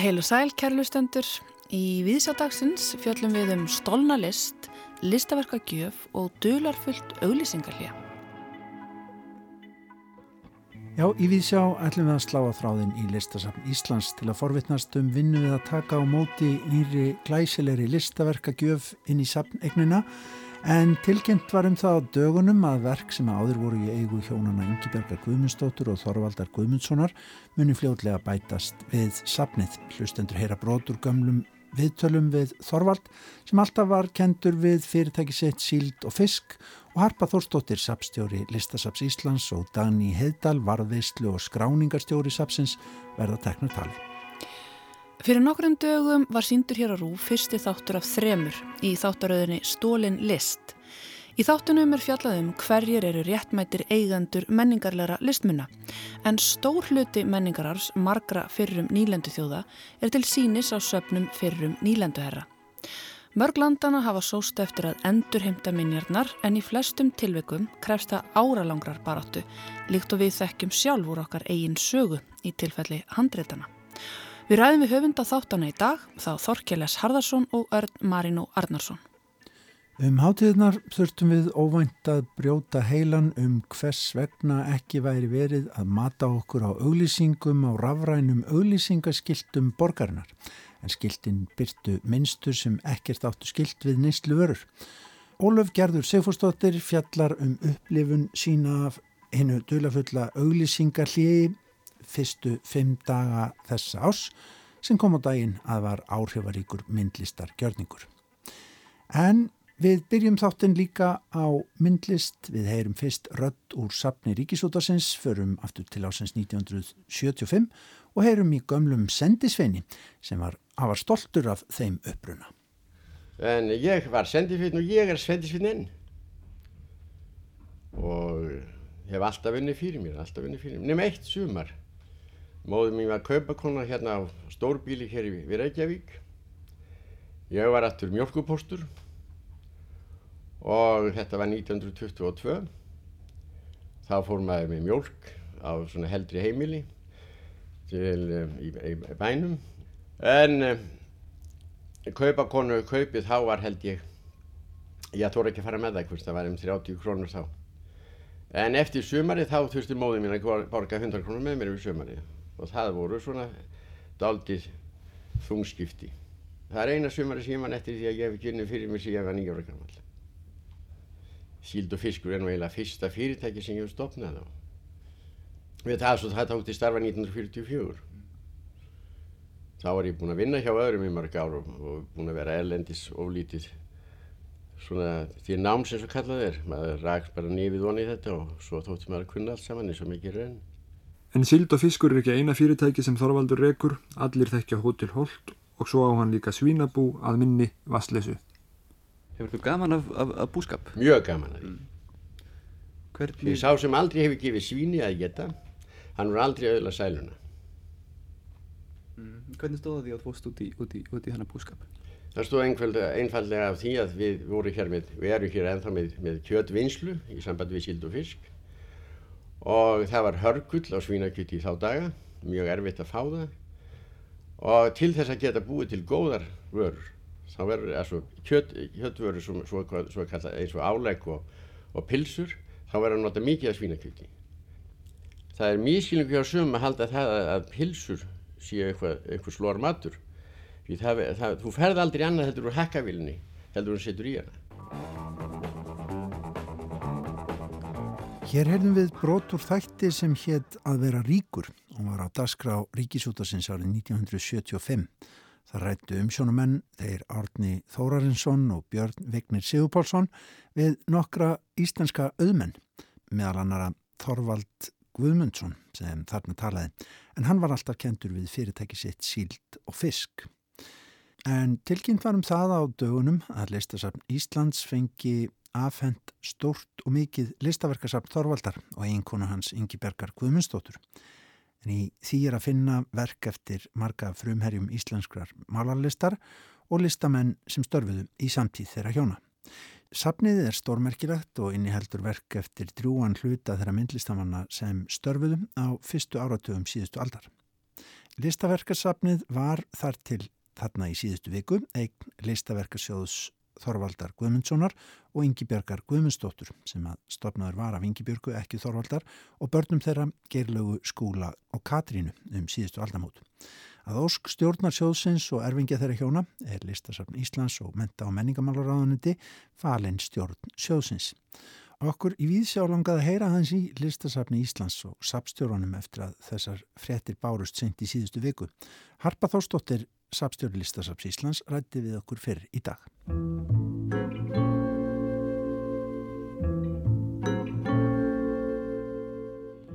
Heil og sæl, kærlustendur. Í viðsjádagsins fjöllum við um stolna list, listaverkagjöf og dularfullt auglýsingarlja. Já, í viðsjá ætlum við að slá að þráðin í listasafn Íslands til að forvittnast um vinnu við að taka á móti nýri glæsilegri listaverkagjöf inn í safnegnina en tilkynnt var um það á dögunum að verk sem áður voru í eigu hjónana Ingibergar Guðmundsdóttur og Þorvaldar Guðmundssonar muni fljóðlega bætast við safnið. Hlustendur heyra brotur gömlum viðtölum við Þorvald sem alltaf var kendur við fyrirtæki sitt síld og fisk og Harpa Þórstóttir sapstjóri Listasaps Íslands og Dagni Heidal varðveistlu og skráningarstjóri sapsins verða teknar tali. Fyrir nokkrum dögum var síndur hér á Rú fyrsti þáttur af þremur í þáttaröðinni Stólin List Í þáttunum er fjallaðum hverjir eru réttmættir eigandur menningarleira listmunna en stór hluti menningarars margra fyrrum nýlendu þjóða er til sínis á söpnum fyrrum nýlenduherra. Mörglandana hafa sóst eftir að endurheimta minjarnar en í flestum tilveikum krefst það áralangrar baráttu líkt og við þekkjum sjálfur okkar eigin sögu í tilfelli handreitana. Við ræðum við höfunda þáttana í dag þá Þorkjeles Harðarsson og Örn Marino Arnarsson. Um hátíðnar þurftum við óvænt að brjóta heilan um hvers vegna ekki væri verið að mata okkur á auglýsingum á rafrænum auglýsingaskiltum borgarnar en skiltin byrtu minnstur sem ekkert áttu skilt við neyslu vörur. Ólöf Gerður Sigfúrsdóttir fjallar um upplifun sína af hennu dulafulla auglýsingarliði fyrstu fimm daga þessa ás sem kom á daginn að var áhrifaríkur myndlistar gjörningur. En Við byrjum þáttinn líka á myndlist, við heyrum fyrst rödd úr sapni Ríkisútarsins, förum aftur til ásins 1975 og heyrum í gömlum sendisveini sem var, var stoltur af þeim uppruna. En ég var sendisvein og ég er sendisveinin og hef alltaf vunnið fyrir mér, alltaf vunnið fyrir mér, nema eitt sumar. Móðum mín var kaupakonna hérna á stórbíli hér við Reykjavík. Ég var aftur mjölkupostur og þetta var 1922 þá fór maður með mjölk á svona heldri heimili til um, í, í bænum. En um, kaupakonu kaupið þá var held ég ég þór ekki að fara með það hvort það var um 30 krónur þá. En eftir sumari þá þurfti móðið mín að borga 100 krónur með mér við sumari og það voru svona daldið þungskipti það er eina sumari sem ég man eftir því að ég hef unni fyrir mig ég var nýjára gammal síld og fiskur er nú eiginlega fyrsta fyrirtæki sem ég hef stopnað á. Við það svo það tókti starfa 1944. Þá var ég búinn að vinna hjá öðrum í mörg ár og, og búinn að vera erlendis ólítið svona því nám sem svo kallað er. Maður raks bara nýfið voni í þetta og svo þótti maður að kunna allt saman eins og mikið raun. En síld og fiskur er ekki eina fyrirtæki sem Þorvaldur rekur, allir þekkja Hotel Holt og svo á hann líka svínabú að minni Vastleysu. Hefur þú gaman af, af, af búskap? Mjög gaman af því. Mm. Hvernig? Því sá sem aldrei hefur gefið svíni að geta, hann voru aldrei auðla sæluna. Mm. Hvernig stóða því að þú fóst út í, út í, út í hana búskap? Það stóð einfallega af því að við vorum hér með, við erum hér ennþá með, með kjötvinnslu í sambandi við síld og fisk og það var hörgull á svínakjöti í þá daga, mjög erfitt að fá það. Og til þess að geta búið til góðar vörur þá verður altså, kjöt, kjötvöru svo, svo, svo kalla, eins og álegg og, og pilsur þá verður að nota mikið af svínakjöti. Það er mískilningu hjá sum að halda það að, að pilsur séu eitthvað, eitthvað slór matur því það, það, þú ferð aldrei annað heldur úr hekkavilni heldur hún setur í hana Hér heyrðum við brotur þætti sem hétt að vera ríkur. Og var á dasgra á Ríkisútasins árið 1975 Það rættu umsjónumenn þeir Árni Þórarinsson og Björn Vignir Sigurpálsson við nokkra íslenska auðmenn meðal annara Þorvald Guðmundsson sem þarna talaði. En hann var alltaf kentur við fyrirtæki sitt síld og fisk. En tilkynnt varum það á dögunum að listasafn Íslands fengi afhend stort og mikið listaverkasafn Þorvaldar og einkonu hans Ingi Bergar Guðmundsdóttur en í því er að finna verk eftir marga frumherjum íslenskrar malarlistar og listamenn sem störfuðu í samtíð þeirra hjóna. Sapnið er stórmerkilagt og inniheldur verk eftir drjúan hluta þeirra myndlistamanna sem störfuðum á fyrstu áratugum síðustu aldar. Listaverkarsapnið var þar til þarna í síðustu viku eign listaverkarsjóðs Þorvaldar Guðmundssonar og Ingi Björgar Guðmundsdóttur sem að stopnaður var af Ingi Björgu ekki Þorvaldar og börnum þeirra gerlegu skúla og Katrínu um síðustu aldamót. Að ósk stjórnar sjóðsins og erfingja þeirra hjóna er listasafn Íslands og menta- og menningamálaráðuniti falinn stjórn sjóðsins. Okkur í víðsjá langaði að heyra hans í listasafni Íslands og sapstjórunum eftir að þessar frettir bárust sent í síðustu viku. Harpa Þórsdóttir, sapstjóri listasaps Íslands, rætti við okkur fyrr í dag.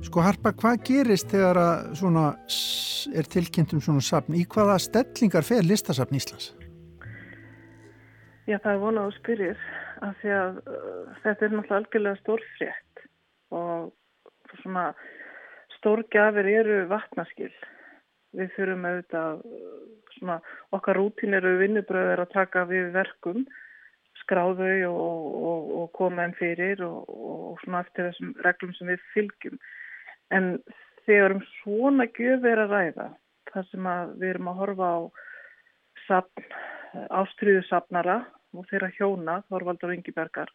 Sko Harpa, hvað gerist þegar að svona er tilkynnt um svona sapn? Í hvaða stellingar fer listasapn Íslands? Já, það er vonað að spyrjir af því að uh, þetta er náttúrulega algjörlega stórfrétt og svona stórgjafir eru vatnaskil. Við þurfum auðvitað uh, svona okkar rútin eru vinnubröður að taka við verkum, skráðu og, og, og koma enn fyrir og, og svona eftir þessum reglum sem við fylgjum. En þegar um svona gjöf er að ræða, þar sem við erum að horfa á sapn, ástriðusapnara og þeirra hjóna, Þorvaldur og Ingibergar,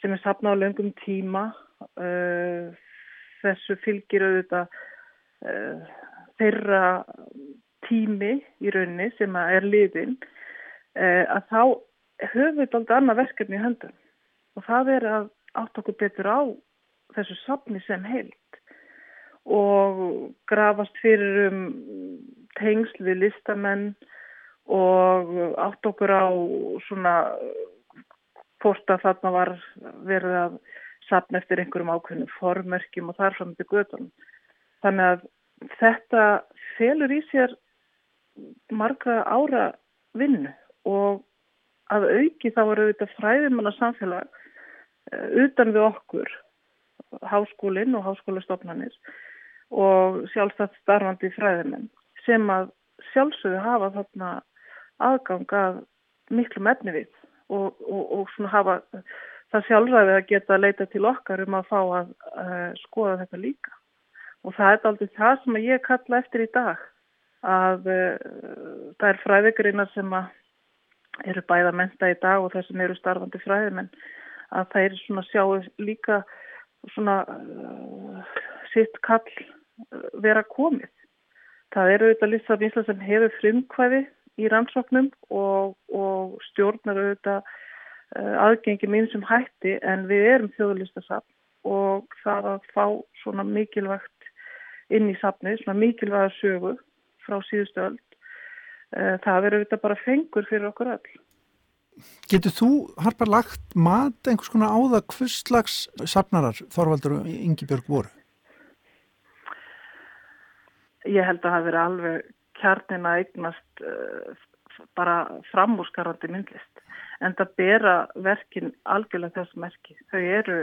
sem er sapnað á löngum tíma, uh, þessu fylgir auðvitað uh, þeirra tími í rauninni sem er liðin, uh, að þá höfum við aldrei annað verkefni í höndum og það er að átt okkur betur á þessu sapni sem heilt og grafast fyrir um tengsl við listamenn og átt okkur á svona hvort að þarna var verið að sapna eftir einhverjum ákveðnum formörkjum og þar fram til gödunum. Þannig að þetta felur í sér marga ára vinnu og að auki þá var auðvitað fræðimanna samfélag uh, utan við okkur, háskólinn og háskólastofnanir og sjálfstætt starfandi fræðimenn sem að sjálfsögðu hafa þarna aðgang að miklu mefni við og, og, og svona hafa það sjálfræði að geta að leita til okkar um að fá að uh, skoða þetta líka. Og það er aldrei það sem ég kalla eftir í dag að uh, það er fræðigreinar sem eru bæða menta í dag og það sem eru starfandi fræðimenn að það er svona sjáu líka svona uh, sitt kall vera komið. Það eru auðvitað listafn sem hefur frumkvæði í rannsóknum og, og stjórnar auðvitað uh, aðgengi mín sem hætti en við erum þjóðlistasafn og það að fá svona mikilvægt inn í safni, svona mikilvæga sögu frá síðustu öll, uh, það verður auðvitað bara fengur fyrir okkur öll. Getur þú, Harpar, lagt mat einhvers konar á það hvers slags safnarar Þorvaldur og Yngibjörg voru? Ég held að það hafi verið alveg kjarnin að eignast uh, bara framúrskarandi myndlist. En það bera verkin algjörlega þessu merki. Þau eru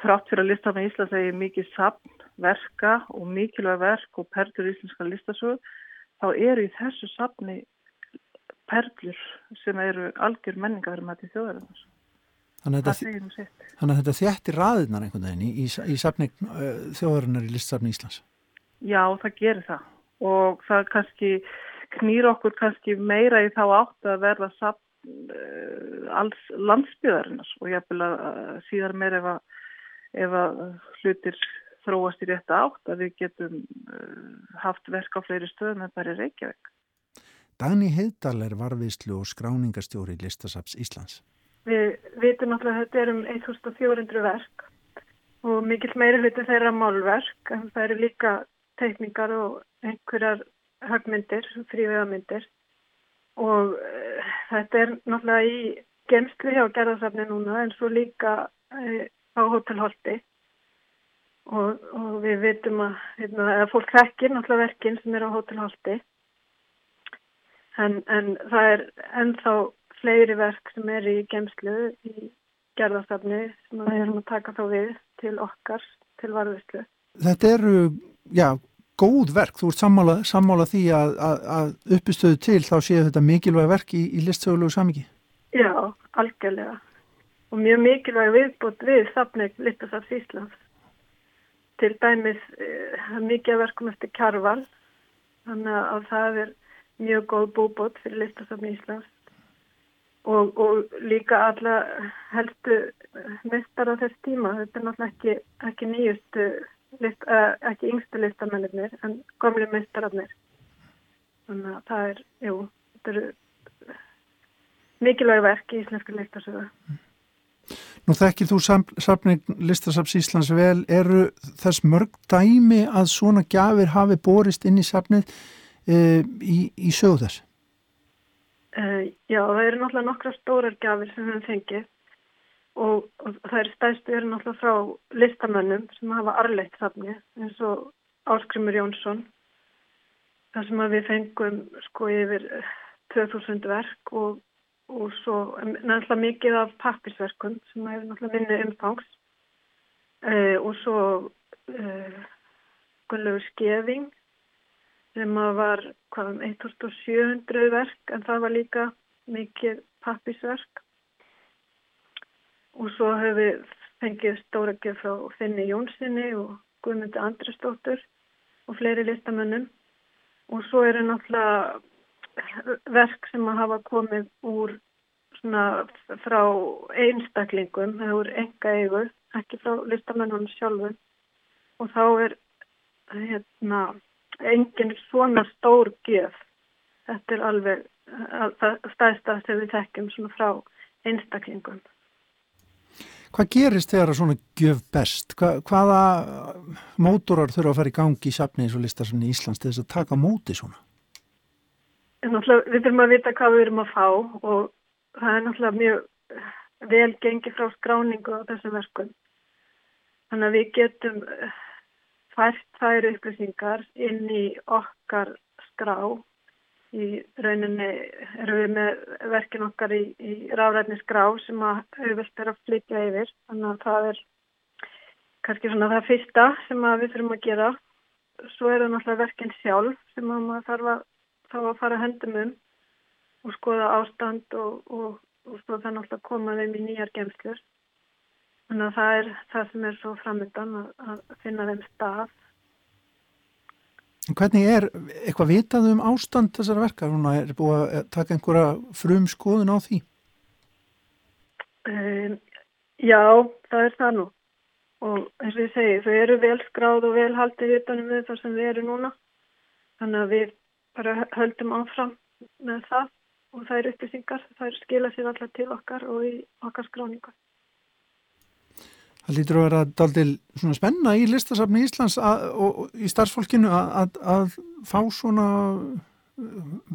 þrátt fyrir að listafna í Íslands eða mikið sapn, verka og mikilvæg verk og perlur íslenska listasög, þá eru í þessu sapni perlur sem eru algjör menningaverðumætti þjóðarinnar. Þannig að, þannig að þetta þjættir raðirnar einhvern veginn í, í, í safni, uh, þjóðarinnar í listsafni Íslands. Já, það gerir það og það kannski knýr okkur kannski meira í þá átt að verða uh, alls landsbyðarinnar og ég vil að síðar meir ef að, ef að hlutir þróast í rétta átt að við getum uh, haft verk á fleiri stöðum en bara í Reykjavík. Dagni Heiðdal er varfiðslu og skráningastjóri í Listasaps Íslands. Við vitum alltaf að þetta er um 1400 verk og mikill meiri hluti þeirra málverk en það eru líka teikningar og einhverjar högmyndir, frívegamyndir og uh, þetta er náttúrulega í gemstri hjá gerðarsafni núna en svo líka uh, á Hotelholti og, og við vitum að, hérna, að fólk þekkir náttúrulega verkinn sem er á Hotelholti en, en það er ennþá fleiri verk sem er í gemslu í gerðarsafni sem við erum að taka þá við til okkar, til varðvislu. Þetta eru, já, góð verk, þú ert sammála, sammála því að, að, að uppistöðu til þá séu þetta mikilvæg verk í, í listsögulegu samingi? Já, algjörlega og mjög mikilvæg viðbútt við safneik Littasafs Íslands. Til dæmis uh, mikið verkum eftir Kjarval, þannig að það er mjög góð búbót fyrir Littasafn Íslands og, og líka alla helstu mestar á þess tíma. Þetta er náttúrulega ekki, ekki nýjustu, list, uh, ekki yngstu listamennir en komli mestararnir. Þannig að það er, jú, þetta eru mikilvæg verk í íslensku listasögu. Nú þekkir þú safning Listasaps Íslands vel, eru þess mörg dæmi að svona gafir hafi borist inn í safnið e, í, í sögu þess? Uh, já, það eru náttúrulega nokkra stórar gafir sem við fengið og, og það eru stæðstu eru náttúrulega frá listamönnum sem hafa arleitt safni eins og Áskrimur Jónsson þar sem við fengum sko yfir 2000 verk og og svo náttúrulega mikið af pappisverkum sem hefur náttúrulega minni umfangs. Uh, og svo uh, Gunnlaugur Skeving sem var hvað um 1700 verk en það var líka mikið pappisverk og svo hefur við fengið stóra ekki frá Finni Jónssoni og Guðmundi Andrestóttur og fleiri listamönnum. Og svo eru náttúrulega verk sem að hafa komið úr svona frá einstaklingum eða úr enga eigu, ekki frá listamennunum sjálfum. Og þá er hérna engin svona stór gjöf. Þetta er alveg staðstað sem við tekjum svona frá einstaklingum Hvað gerist þegar svona gjöf best? Hva, hvaða mótorar þurfa að fara í gangi í safni eins og listasafni í Íslands til þess að taka móti svona? Við þurfum að vita hvað við erum að fá og það er náttúrulega mjög vel gengið frá skráningu á þessum verkum. Þannig að við getum fært þær upplýsingar inn í okkar skrá. Í rauninni erum við með verkin okkar í, í ráðrætni skrá sem að auðvilt er að flytja yfir. Þannig að það er kannski svona það fyrsta sem við þurfum að gera. Svo er það náttúrulega verkin sjálf sem maður þarf að, þarf að fara hendum um og skoða ástand og, og, og svo það náttúrulega koma þeim í nýjar gemslur. Þannig að það er það sem er svo framöndan að, að finna þeim stað. Hvernig er eitthvað vitað um ástand þessar verka? Núna er búið að taka einhverja frum skoðun á því? Um, já, það er það nú. Og eins og ég segi, þau eru vel skráð og vel haldið utanum við þar sem við erum núna. Þannig að við bara höldum áfram með það og það eru upplýsingar, það eru skila sér alltaf til okkar og í okkar skráningu. Það lítur að vera daldil svona spenna í listasafni Íslands að, og, og í starfsfólkinu að, að, að fá svona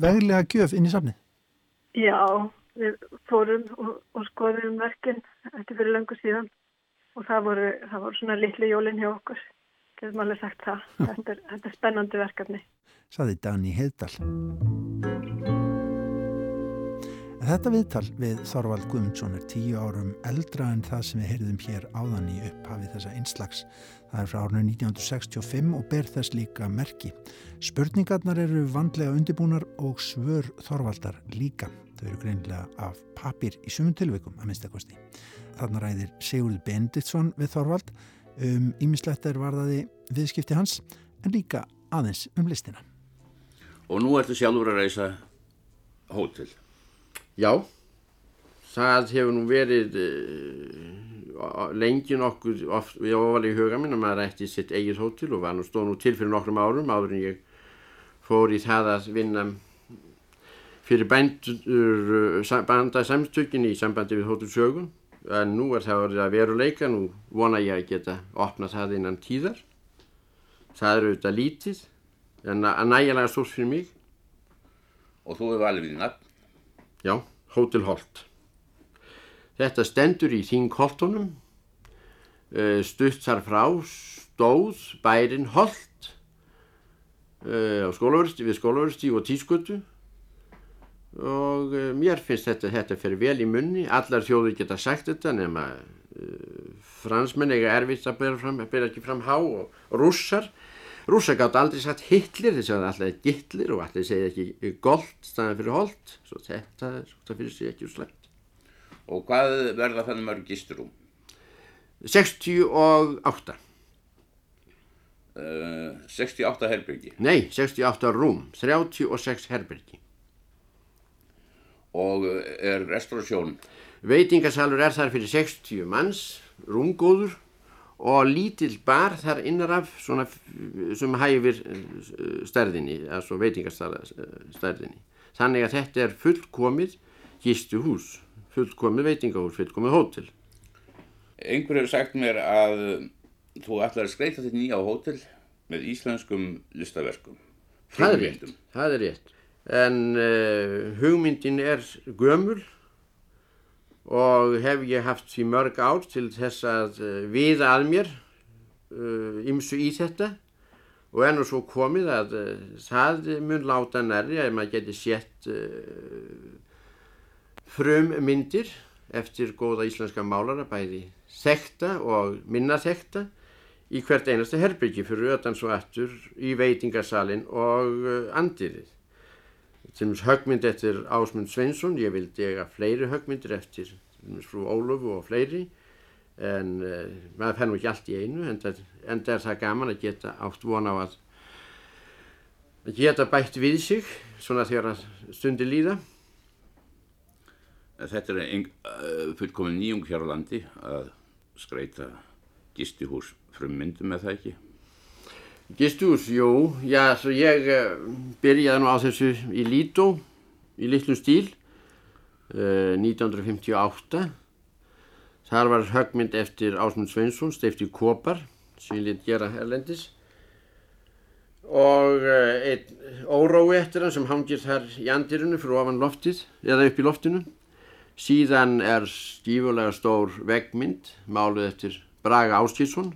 veglega gjöf inn í safni? Já, við fórum og, og skoðum verkinn eftir fyrir löngu síðan og það voru, það voru svona litli jólinn hjá okkur. Getur maður sagt það. Þetta er, þetta er spennandi verkefni. Saði Dani Heidal. Þetta viðtal við Þorvald Guðmundsson er tíu árum eldra en það sem við heyrðum hér áðan í upphafi þessa einslags. Það er frá árinu 1965 og ber þess líka merki. Spurningarnar eru vandlega undibúnar og svör Þorvaldar líka. Þau eru greinlega af papir í sumum tilveikum að minnstakosti. Þarna ræðir Sigurd Benditsson við Þorvald um ímislegt er varðaði viðskipti hans en líka aðeins um listina. Og nú ertu sjálfur að reysa hótel. Já, það hefur nú verið uh, lengi nokkuð, oft, ég var í huga minn að maður ætti sitt eigið hótel og var nú stóð nú til fyrir nokkrum árum áður en ég fór í það að vinna fyrir bandasamstökin í sambandi við hótelsögun en nú er það orðið að veruleika, nú vona ég að geta opnað það innan tíðar. Það eru auðvitað lítið en nægilega stórt fyrir mig. Og þú hefur alveg nafn? Já, Hótel Holt. Þetta stendur í Þingholtunum, stutt þar frá stóð bærin Holt á skólaversti, við skólaversti og tískutu og mér finnst þetta, þetta fyrir vel í munni, allar þjóður geta sagt þetta nema fransmenn eiga erfitt að bera, fram, bera ekki fram há og rússar Rúsa gátt aldrei sagt Hitler, þess að það alltaf er Gitler og alltaf segja ekki Gold staðan fyrir Holt, svo þetta er þetta fyrir sig ekki úr slæmt. Og hvað verða þannig mörg gisturum? 68. Uh, 68 herbyrgi. Nei, 68 rúm, 36 herbergi. Og er restaurasjón? Veitingasalur er þar fyrir 60 manns, rúmgóður og lítill bar þar innaraf svona sem hæfir eh, stærðinni, altså veitingastærðinni. Þannig að þetta er fullkomið gistuhús, fullkomið veitingahús, fullkomið hótel. Einhver hefur sagt mér að þú ætlar að skreita þetta nýja hótel með íslenskum listaverkum. Það er rétt, það er rétt. En uh, hugmyndin er gömul og hef ég haft því mörg ár til þess að uh, viða að mér ymsu í þetta. Og er nú svo komið að uh, það mun láta nærri að maður geti sett uh, frum myndir eftir góða íslenska málara bæði þekta og minna þekta í hvert einasta herbyggi fyrir ötan svo aftur í veitingarsalinn og uh, Til dæmis högmynd eftir Ásmund Sveinsson, ég vildi eiga fleiri högmyndir eftir til dæmis frú Ólofu og fleiri en uh, maður fær nú ekki allt í einu en það, en það er það gaman að geta átt von á að að geta bætt við sig svona þegar að stundi líða. Þetta er ein, uh, fullkomin nýjung hér á landi að skreita gistihús frummyndum með það ekki. Gistús, jú, já, svo ég uh, byrjaði nú á þessu í Lító, í litlum stíl, uh, 1958. Þar var högmynd eftir Ásmund Sveinsson, Steifti Kopar, sem ég lit gera erlendis. Og uh, einn órói eftir hann sem hangir þar í andirinu fyrir ofan loftið, eða upp í loftinu. Síðan er stífulega stór veggmynd, máluð eftir Braga Áskilsson.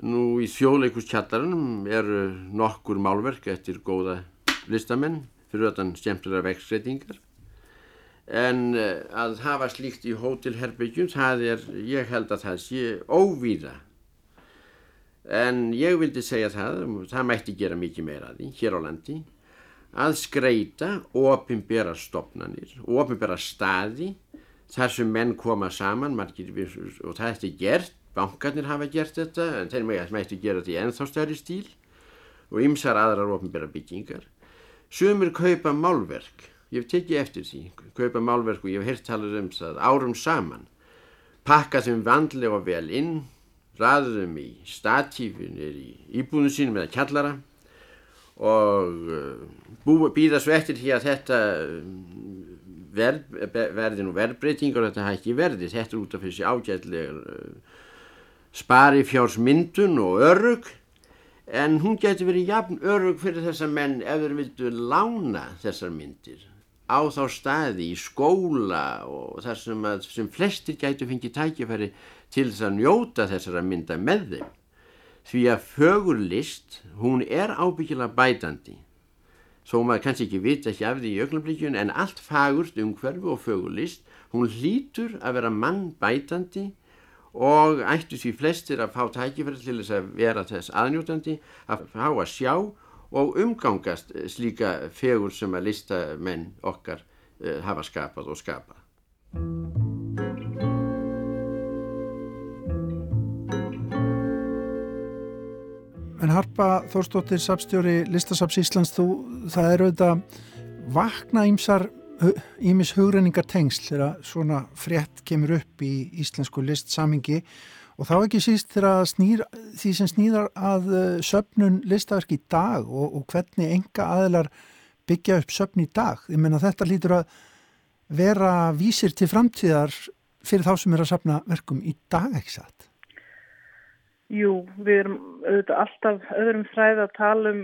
Nú í þjóðleikuskjallarinn eru nokkur málverk eftir góða listamenn fyrir ötan skemmtilega vegskreitingar. En eh, að hafa slíkt í hótelherbyggjum, það er, ég held að það sé óvíða. En ég vildi segja það, það mætti gera mikið meira að því hér á landi, að skreita ofinbera stopnanir, ofinbera staði, þar sem menn koma saman, margir, og það er gert, bankarnir hafa gert þetta, en þeir mætti gera þetta í ennþá stærri stíl og ymsar aðrar ofinbera byggingar. Sumir kaupa málverk, ég hef tekið eftir því, kaupa málverk og ég hef heyrt talað um það árum saman, pakka þeim vandlega og vel inn, raða þeim í statífinir í íbúðinu sínum eða kjallara og uh, býða svo eftir því að þetta verð, verði nú verðbreytingar og þetta hætti verði. Þetta er út af þessi ágætlega uh, spari fjársmyndun og örug en hún geti verið jafn örug fyrir þessar menn ef þeir vildu lána þessar myndir á þá staði í skóla og þar sem, að, sem flestir gætu fengið tækifæri til þess að njóta þessara mynda með þeim. Því að fögurlist, hún er ábyggilega bætandi. Þó maður kannski ekki vita ekki af því í augnablikjun en allt fagurt umhverfu og fögurlist, hún hlýtur að vera mann bætandi og ættu því flestir að fá tækifæri til þess að vera þess aðnjótandi, að fá að sjá og umgangast slíka fegur sem að listamenn okkar uh, hafa skapað og skapað. En Harpa Þórstóttir, sapstjóri Listasaps Íslands, þú, það eru auðvitað vakna ímsar ímis hugrenningar tengsl þegar svona frétt kemur upp í íslensku listsamingi og þá ekki síst þegar snýr, því sem snýðar að söpnun listaverk í dag og, og hvernig enga aðilar byggja upp söpn í dag. Ég menna þetta lítur að vera vísir til framtíðar fyrir þá sem er að sapna verkum í dag, ekki satt? Jú, við erum auðvitað alltaf öðrum fræð að tala um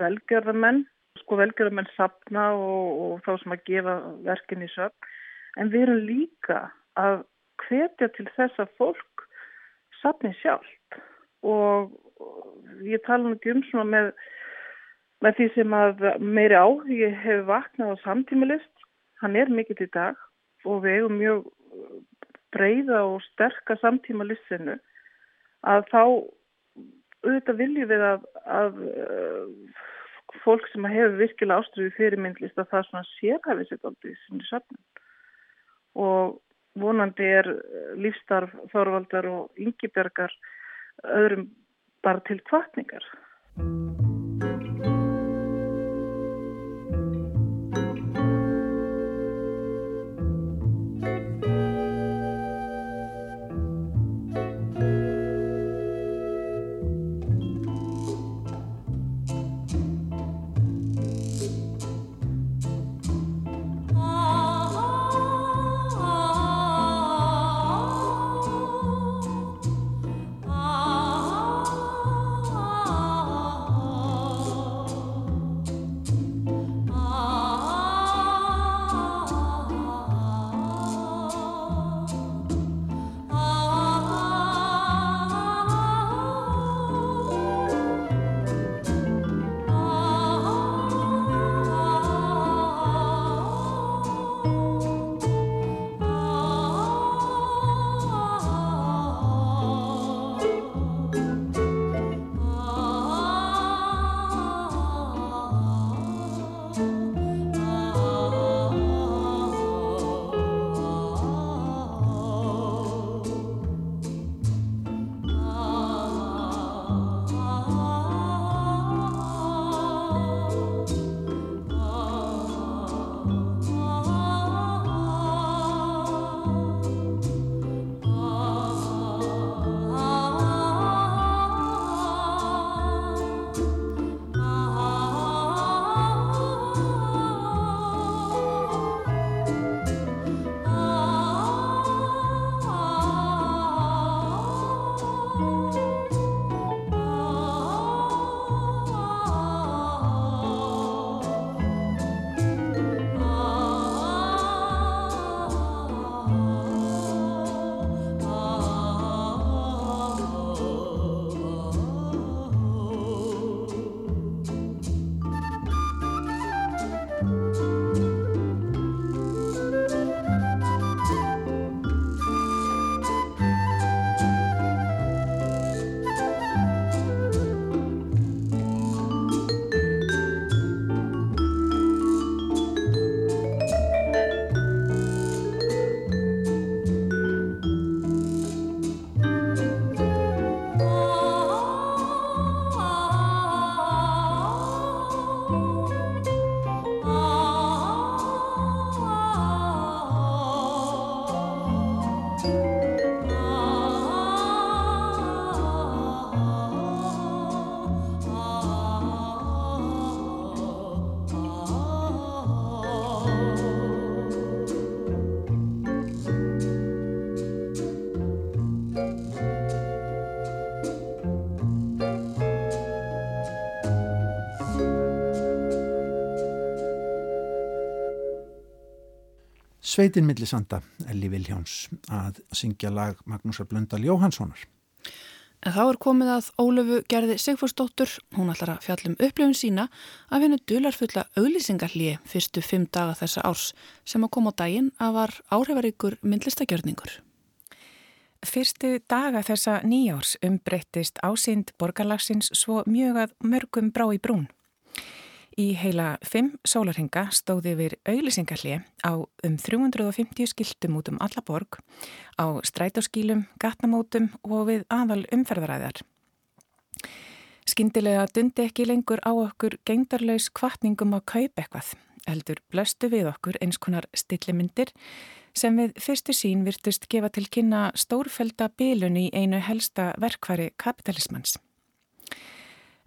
velgjörðamenn, sko velgjörðamenn sapna og, og þá sem að gefa verkin í söpn, en við erum líka að hvetja til þess að fólk sapni sjálft. Og ég tala nú ekki um svona með, með því sem að meiri áhugi hefur vaknað á samtímilist, hann er mikill í dag og við eigum mjög breyða og sterka samtímalistinu að þá auðvitað viljum við að, að fólk sem hefur virkilega ástriðu fyrir myndlist að það svona sérhæfi sér aldrei sinni söfnum og vonandi er lífstarf Þorvaldar og Yngibjörgar öðrum bara til kvartningar. Sveitin Millisanda, Elli Viljáns, að syngja lag Magnúsar Blöndal Jóhanssonar. En þá er komið að Ólöfu gerði Sigfúrsdóttur, hún ætlar að fjallum upplifun sína af hennu dularfulla auðlýsingarlíi fyrstu fimm daga þessa árs sem að koma á daginn að var áhrifaríkur myndlistagjörningur. Fyrstu daga þessa nýjárs umbreyttist ásýnd borgarlagsins svo mjög að mörgum brá í brún. Í heila fimm sólarhinga stóði yfir auðlisingarli á um 350 skiltum út um alla borg, á strætóskílum, gatnamótum og við aðal umferðaræðar. Skindilega dundi ekki lengur á okkur gengdarlaus kvartningum að kaupa eitthvað, heldur blöstu við okkur eins konar stillimyndir sem við fyrstu sín virtust gefa til kynna stórfelda bilun í einu helsta verkvari kapitalismans.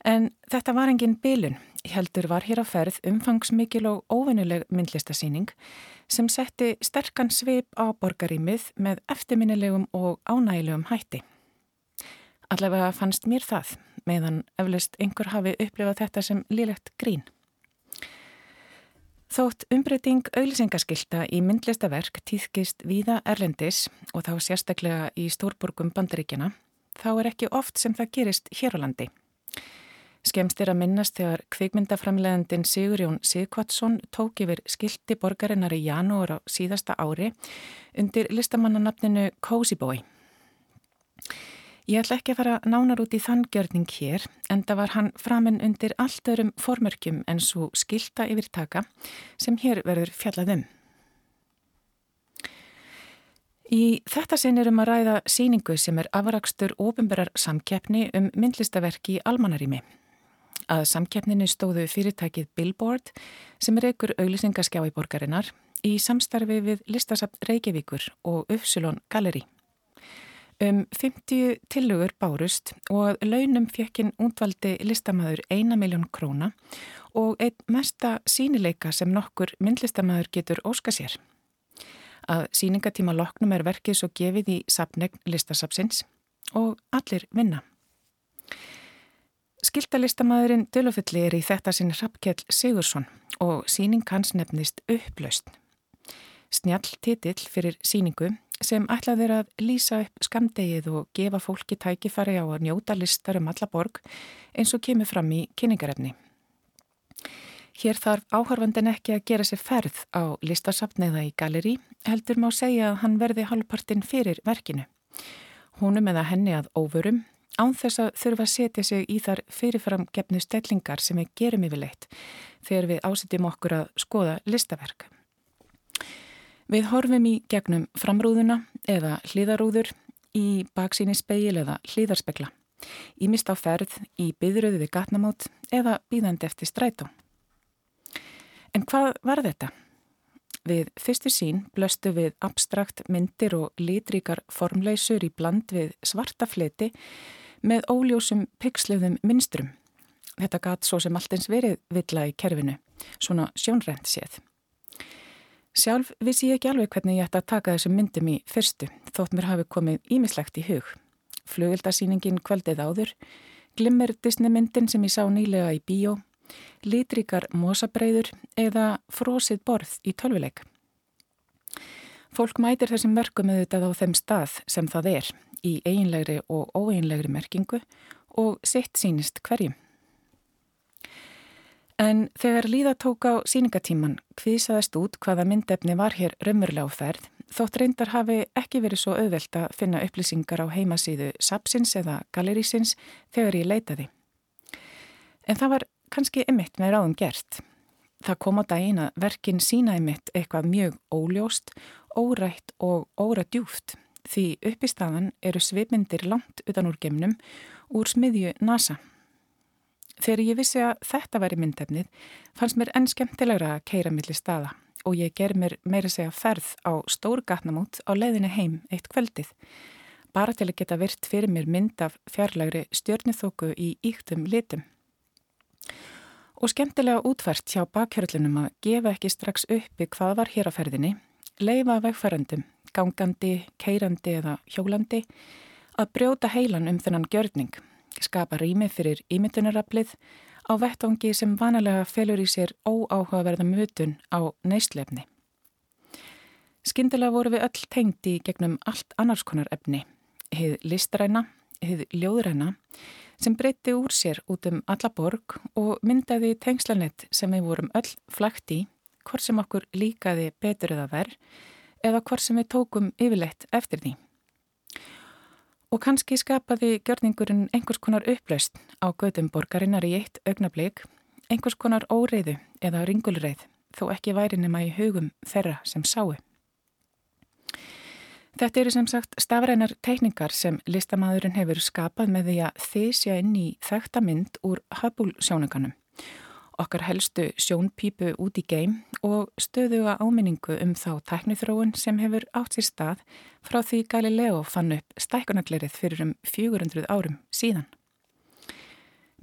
En þetta var engin bilun, heldur var hér á ferð umfangsmikil og óvinnuleg myndlistasýning sem setti sterkan svip á borgarímið með eftirminnilegum og ánægilegum hætti. Allavega fannst mér það, meðan eflust einhver hafi upplifað þetta sem lílegt grín. Þótt umbreyting auðlisengaskilta í myndlistaverk týðkist víða Erlendis og þá sérstaklega í stórborgum bandaríkjana, þá er ekki oft sem það gerist hér á landi. Skemst er að minnast þegar kvikmyndaframleðandin Sigurjón Sigvatsson tók yfir skildi borgarinnar í janúar á síðasta ári undir listamannanapninu Cozy Boy. Ég ætla ekki að fara nánar út í þann gjörning hér en það var hann framinn undir allt örum formörkjum en svo skilta yfirtaka sem hér verður fjallaðum. Í þetta sinn er um að ræða síningu sem er afrakstur ofinberar samkeppni um myndlistaverki í almanarími. Að samkeppninu stóðu fyrirtækið Billboard sem er einhver auglisingaskjá í borgarinnar í samstarfi við listasapt Reykjavíkur og Ufsulón Galleri. Um 50 tillögur bárust og launum fjekkinn útvaldi listamæður 1 miljón króna og einn mesta sínileika sem nokkur myndlistamæður getur óska sér að síningatíma loknum er verkið svo gefið í sapnegn listasapsins og allir vinna. Skildalistamæðurinn Dölufulli er í þetta sinn Rappkjell Sigursson og síning hans nefnist Upplaust. Snjall titill fyrir síningu sem ætlað er að lýsa upp skamdegið og gefa fólki tækifari á að njóta listar um alla borg eins og kemur fram í kynningarefni. Hér þarf áhörfandin ekki að gera sér ferð á listasapniða í galeri, heldur má segja að hann verði halvpartin fyrir verkinu. Húnum eða henni að óvörum, án þess að þurfa að setja sig í þar fyrirfram gefnu stellingar sem við gerum yfirleitt þegar við ásetjum okkur að skoða listaverk. Við horfum í gegnum framrúðuna eða hlýðarúður í baksíni speil eða hlýðarspekla, í mist á ferð, í byðröðu við gatnamót eða býðandi eftir strætó. En hvað var þetta? Við fyrstu sín blöstu við abstrakt myndir og litríkar formleysur í bland við svarta fleti með óljósum pixluðum minstrum. Þetta gatt svo sem alltins verið villa í kerfinu, svona sjónrænt séð. Sjálf vissi ég ekki alveg hvernig ég ætti að taka þessum myndum í fyrstu, þótt mér hafi komið ímislegt í hug. Flugildarsýningin kvöldið áður, glimmer Disney myndin sem ég sá nýlega í bíó litrikar mosabreiður eða frósið borð í tölvuleik. Fólk mætir þessum verkum auðvitað á þeim stað sem það er í eiginlegri og óeinlegri merkingu og sitt sínist hverjum. En þegar líða tók á síningatíman kvísaðast út hvaða myndefni var hér raunverulega á ferð þótt reyndar hafi ekki verið svo auðvelt að finna upplýsingar á heimasíðu Sapsins eða Galerísins þegar ég leitaði. En það var kannski ymitt með ráðum gert. Það kom á daginn að verkin sína ymitt eitthvað mjög óljóst, órætt og óradjúft því upp í staðan eru svipmyndir langt utan úr gemnum úr smiðju NASA. Þegar ég vissi að þetta væri myndefnið fannst mér enn skemmtilegra að keira millir staða og ég ger mér meira segja ferð á stór gatnamót á leiðinni heim eitt kveldið bara til að geta virt fyrir mér mynd af fjarlægri stjörnithóku í íktum litum. Og skemmtilega útvært hjá bakhjörlunum að gefa ekki strax uppi hvað var hér á ferðinni, leifa vegfærandum, gangandi, keirandi eða hjólandi, að brjóta heilan um þennan gjörning, skapa rými fyrir ímyndunaraplið á vettangi sem vanalega felur í sér óáhugaverða mutun á neystlefni. Skindilega voru við öll tengdi gegnum allt annars konar efni, heið listræna, heið ljóðræna, sem breytti úr sér út um alla borg og myndaði tengslanett sem við vorum öll flægt í, hvort sem okkur líkaði betur eða verð eða hvort sem við tókum yfirleitt eftir því. Og kannski skapaði gjörningurinn einhvers konar upplaust á gödum borgarinnar í eitt augnablík, einhvers konar óreiðu eða ringulreið, þó ekki væri nema í hugum þeirra sem sáu. Þetta eru sem sagt stafrænar teikningar sem listamæðurinn hefur skapað með því að þysja inn í þekta mynd úr Hubble sjónuganum. Okkar helstu sjónpípu út í geim og stöðuga áminningu um þá tæknithróun sem hefur átt sér stað frá því Galileo fann upp stækunarlerið fyrir um 400 árum síðan.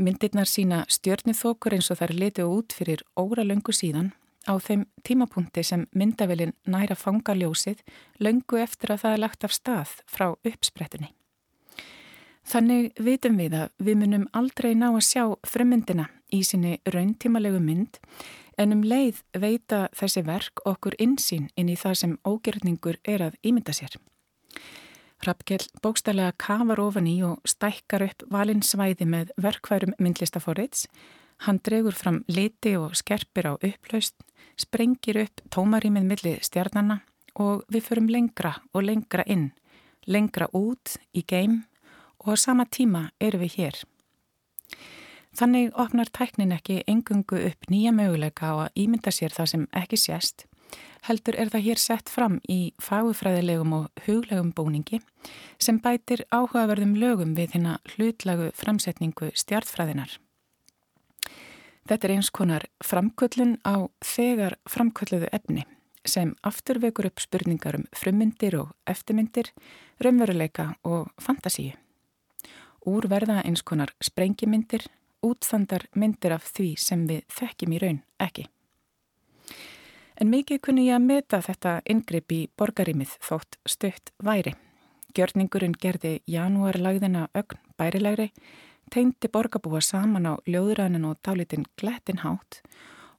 Myndirnar sína stjörnithókur eins og þær letið út fyrir óra löngu síðan á þeim tímapunkti sem myndavelin næra fangaljósið löngu eftir að það er lagt af stað frá uppsprettunni. Þannig vitum við að við munum aldrei ná að sjá frummyndina í sinni rauntímalegu mynd en um leið veita þessi verk okkur insýn inn í það sem ógjörningur er að ímynda sér. Rappkjell bókstælega kafar ofan í og stækkar upp valinsvæði með verkværum myndlistaforriðs Hann dregur fram liti og skerpir á upplaust, sprengir upp tómarímið millir stjarnanna og við förum lengra og lengra inn, lengra út í geim og á sama tíma eru við hér. Þannig opnar tæknin ekki engungu upp nýja möguleika á að ímynda sér það sem ekki sést, heldur er það hér sett fram í fagufræðilegum og huglegum búningi sem bætir áhugaverðum lögum við hérna hlutlagu framsetningu stjartfræðinar. Þetta er eins konar framköllun á þegar framkölluðu efni sem aftur vekur upp spurningar um frummyndir og eftirmyndir, raunveruleika og fantasíu. Úr verða eins konar sprengimyndir, útstandar myndir af því sem við þekkjum í raun ekki. En mikið kunni ég að meta þetta ingripp í borgarímið þótt stutt væri. Gjörningurinn gerði janúarlagðina ögn bærilegri, teimti borgarbúa saman á ljóðrænin og dálitinn glettin hátt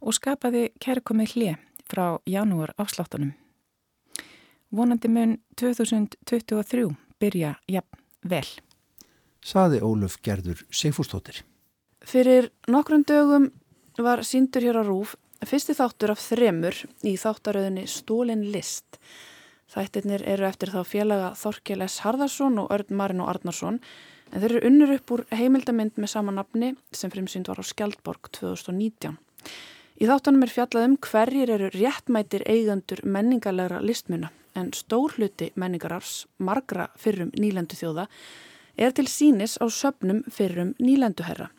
og skapaði kærkomið hlið frá janúar afsláttunum. Vonandi mun 2023 byrja jafn vel. Saði Óluf Gerður Sigfúrstóttir. Fyrir nokkrum dögum var síndur hér á Rúf Fyrsti þáttur af þremur í þáttaröðinni Stólin list. Þættirnir eru eftir þá félaga Þorkjel S. Harðarsson og Örn Marin og Arnarsson en þeir eru unnur upp úr heimildamind með sama nafni sem frimsynd var á Skjaldborg 2019. Í þáttunum er fjallað um hverjir eru réttmætir eigandur menningarlegra listmuna en stór hluti menningarars, margra fyrrum nýlendu þjóða, er til sínis á söpnum fyrrum nýlenduherra.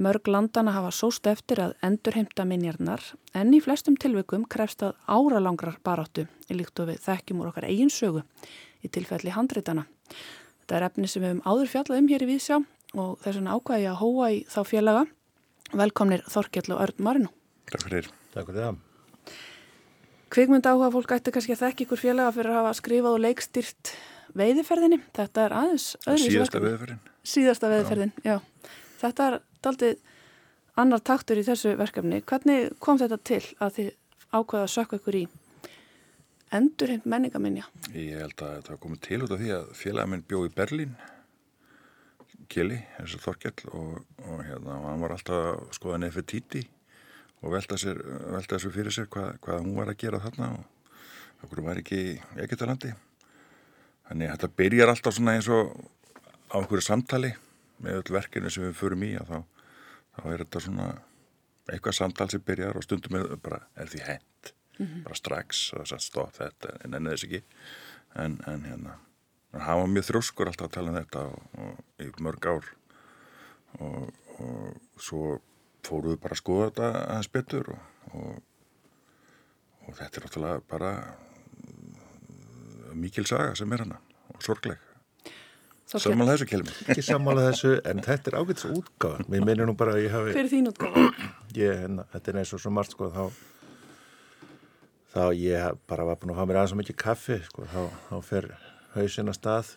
Mörg landana hafa sóst eftir að endurheimta minjarnar en í flestum tilveikum krefst að áralangrar baráttu í líkt og við þekkjum úr okkar eigin sögu í tilfelli handreitana. Þetta er efni sem við hefum áður fjallað um hér í Vísjá og þess vegna ákvæði að hóa í þá félaga. Velkomnir Þorkjell og Örn Marino. Takk fyrir. Takk fyrir það. Kvikmynd áhuga fólk ætti kannski að þekka ykkur félaga fyrir að hafa skrifað og leikstýrt veiðiferðinni. Þetta er aðeins öðru. Síðasta veiðiferðin. Síðasta veiðiferðin, já. já. Þetta er daldið annar taktur í þessu verkefni. Hvernig kom þetta til að þið ákveða að sökka ykkur í endurheimt menningaminja? Ég held að þetta komið til út af því að félagminn bjó í Berlín, Kili, eins og Þorkjell og, og hérna, hann var alltaf að skoða Nefertiti og velta þessu fyrir sér hvað, hvað hún var að gera þarna og okkur var ekki Egiptalandi. Þannig að þetta byrjar alltaf svona eins og á einhverju samtali með öll verkinu sem við förum í þá, þá er þetta svona eitthvað samtal sem byrjar og stundum er, bara, er því hent. Mm -hmm. bara strax og þess að stóð þetta en ennið þess ekki. En, en hérna hann var mjög þrjóskur alltaf að tala um þetta og, og í mörg ár. Og, og svo fóruðu bara að skoða þetta aðeins betur og, og þetta er náttúrulega bara mikil saga sem er hana og sorgleg Sammála þessu kelmi. Ekki sammála þessu, en þetta er ágætis útgáðan. Mér minnir nú bara að ég hafi... Fyrir þín útgáðan? Ég, hérna, þetta er eins og svo margt, sko, þá, þá ég bara var búin að hafa mér aðeins svo mikið kaffi, sko, þá, þá fer hausin að stað.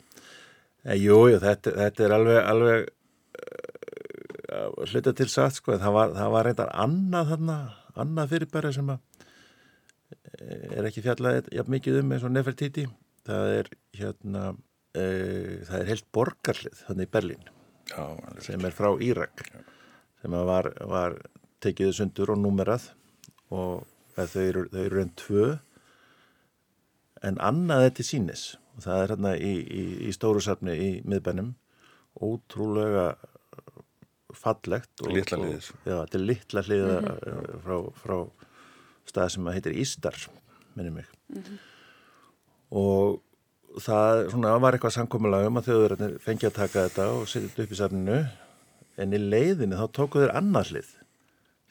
En jú, jú, þetta, þetta er alveg, alveg uh, hluta til satt, sko, það var, það var reyndar annað þarna, annað fyrirbæri sem að eh, er ekki fjallæðið jafn mikið um eins og Nefertiti. Það er, hérna það er heilt borgarlið þannig í Berlín. Já, sem er frá Írak. Já. sem var, var tekið sundur og númerað. Og þau eru, þau eru enn tvö. En annað til sínis og það er hérna í, í, í stóru safni í miðbænum. Ótrúlega fallegt og, litla hliðis já, þetta er litla hliða mm -hmm. frá, frá stað sem heitir Ístar minnum mig. Mm -hmm. og það svona, var eitthvað samkominlega um að þjóðurinn fengi að taka þetta og setja þetta upp í safninu. En í leiðinu þá tóku þeir annarlið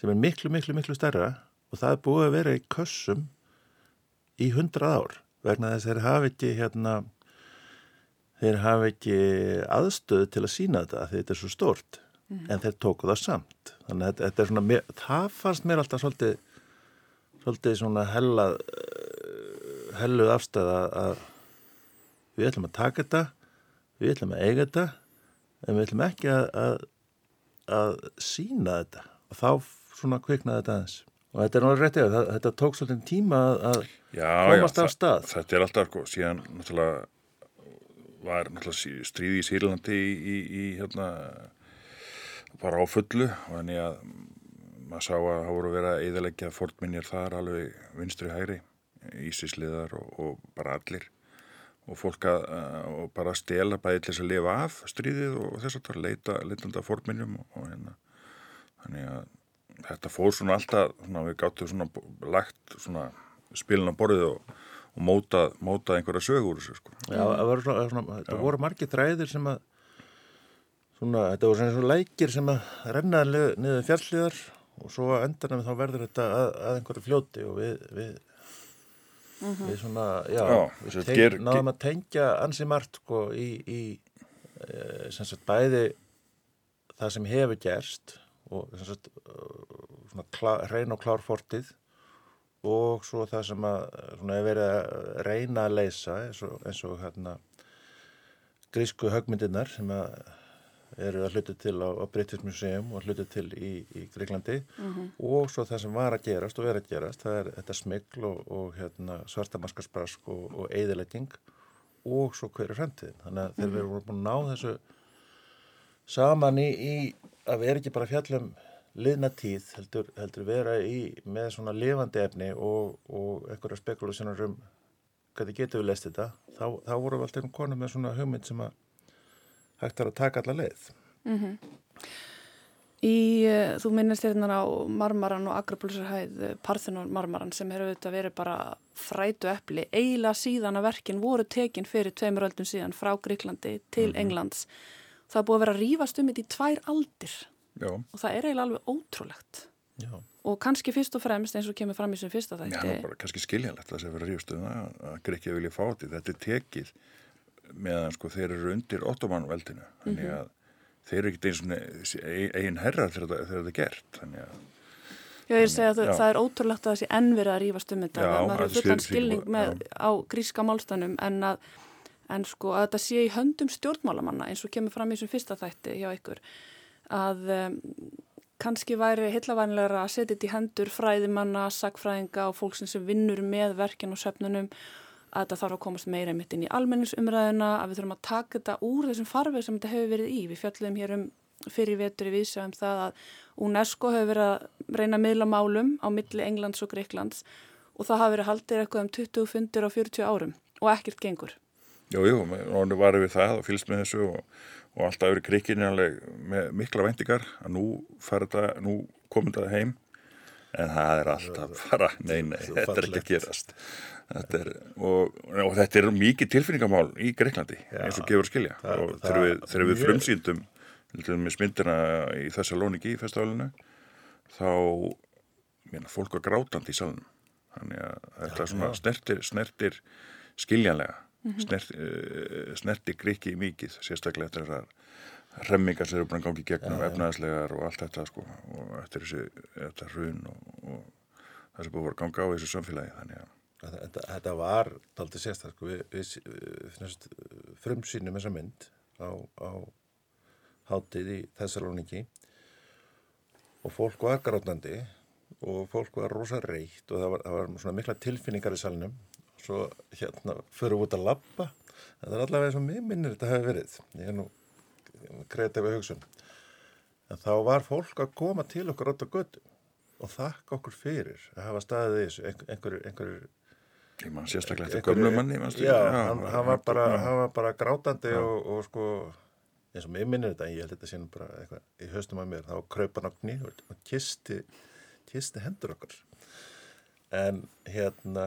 sem er miklu, miklu, miklu stærra og það er búið að vera í kössum í hundrað ár vegna þess að þeir hafi ekki hérna þeir hafi ekki aðstöðu til að sína þetta því þetta er svo stort mm. en þeir tóku það samt. Þannig að þetta er svona, það fannst mér alltaf svolítið svolítið svona hellað helluð afstæða að við ætlum að taka þetta, við ætlum að eiga þetta, en við ætlum ekki að, að, að sína þetta og þá svona kviknaði þetta aðeins. Og þetta er náttúrulega réttið, þetta tók svolítið tíma að já, komast já, af stað. Þetta er alltaf, sko, síðan náttúrulega var náttúrulega stríði í Sýrlandi í, í, í hérna, bara á fullu og þannig að maður sá að það voru verið að eðalegja fortminjar þar alveg vinstri hægri, ísisliðar og, og bara allir og fólk að og bara stela bæði til þess að lifa af stríðið og þess að það leita leitanda forminjum og hérna. Þannig að þetta fór svona alltaf svona, við gáttum svona lagt svona spilin á borðið og, og móta, móta einhverja sögur þessu sko. Já, það voru, svona, svona, það voru margi þræðir sem að svona, þetta voru svona, svona lækir sem að renna niður fjallíðar og svo að endanum þá verður þetta að, að einhverju fljóti og við, við, mm -hmm. við svona, já, já við teng, ger, náðum að tengja ansi margt sko í, í e, sem sagt bæði það sem hefur gerst og sem sagt svona klá, reyn og klár fortið og svo það sem að svona hefur verið að reyna að leysa eins og, eins og hérna grísku högmyndirnar sem að eru að hluta til á, á British Museum og hluta til í, í Greiklandi mm -hmm. og svo það sem var að gerast og er að gerast, það er þetta smikl og, og hérna, svartamaskarsparask og, og eðilegging og svo hverju fremtiðin. Þannig að mm -hmm. þegar við vorum búin að ná þessu saman í, í að við erum ekki bara fjallum liðna tíð heldur, heldur vera í með svona lifandi efni og, og einhverja spekulasjónar um hvernig getur við lest þetta, þá, þá vorum við alltaf konum með svona hugmynd sem að hægt er að taka alla leið. Mm -hmm. Í, uh, þú minnist hérna á marmaran og agrapulsarhæð eh, Parthenon marmaran sem hefur auðvitað verið bara frætu eppli. Eila síðan að verkin voru tekin fyrir tveimur öldum síðan frá Gríklandi til mm -hmm. Englands. Það er búið að vera rífast um þetta í tvær aldir Já. og það er eiginlega alveg ótrúlegt. Já. Og kannski fyrst og fremst eins og kemur fram í sem fyrsta þætti. Já, kannski skiljanlegt að það sé verið rífast um það að Gríkja vilja fá þetta. Þetta er tekið meðan sko þeir eru undir ottomanveldinu þannig mhm. að mm -hmm. þeir eru ekkert eins og eigin herrar þegar það er gert þannig að Já, ég er að segja að það er ótrúlegt að það sé ennverið að rífast um þetta, maður hefur fullan skilning með, á gríska málstænum en að en sko að þetta sé í höndum stjórnmálamanna eins og kemur fram í þessum fyrsta þætti hjá ykkur að um, kannski væri hillavænlega að setja þetta í hendur fræðimanna, sagfræðinga og fólk sem vinnur með verkin og söfnunum að þetta þarf að komast meira mitt inn í almenningsumræðina, að við þurfum að taka þetta úr þessum farfið sem þetta hefur verið í. Við fjöldum hér um fyrir vetur í vísjaðum það að UNESCO hefur verið að reyna að miðla málum á milli Englands og Greiklands og það hafi verið haldið eitthvað um 20 fundir á 40 árum og ekkert gengur. Jú, jú, og varum við það og fylgst með þessu og, og alltaf verið krikinjanleg með mikla vendingar að nú, þetta, nú komum þetta heim en það er alltaf bara, nei, nei, þetta er ekki að gerast. Þetta er, og, og þetta er mikið tilfinningamál í Greiklandi ja, eins og gefur skilja. það, og þegar við, þegar við frumsýndum með smyndina í þessa lóningi í festivalinu þá mérna, fólk var grátandi í salunum þannig að þetta ja, snertir, snertir skiljanlega mm -hmm. snert, uh, snertir Greiki mikið sérstaklega eftir þessar remmingar sem eru bara gangið gegnum ja, efnaðslegar og allt þetta sko, og eftir þessi þetta hrun og, og það sem búið að ganga á þessu samfélagi þannig að Þetta, þetta var aldrei sérstaklega, sko, við, við, við frumsýnum þessa mynd á, á hátið í Þessalóniki og fólk var grátnandi og fólk var rosa reitt og það var, það var svona mikla tilfinningar í salnum. Og svo hérna fyrir út að lappa, þetta er allavega eins og mér minnir þetta hefur verið, ég er nú kreatífa hugsun, en þá var fólk að koma til okkur átt á götu og þakka okkur fyrir að hafa staðið þessu, einhverjur einhver, Ég man sérstaklega eftir gömlu manni Já, hann, hann, var bara, hann var bara grátandi og, og sko eins og mér minnir þetta, en ég held þetta sínum bara eitthvað í höstum að mér, þá kröpa náttúni og, og kisti, kisti hendur okkar. En hérna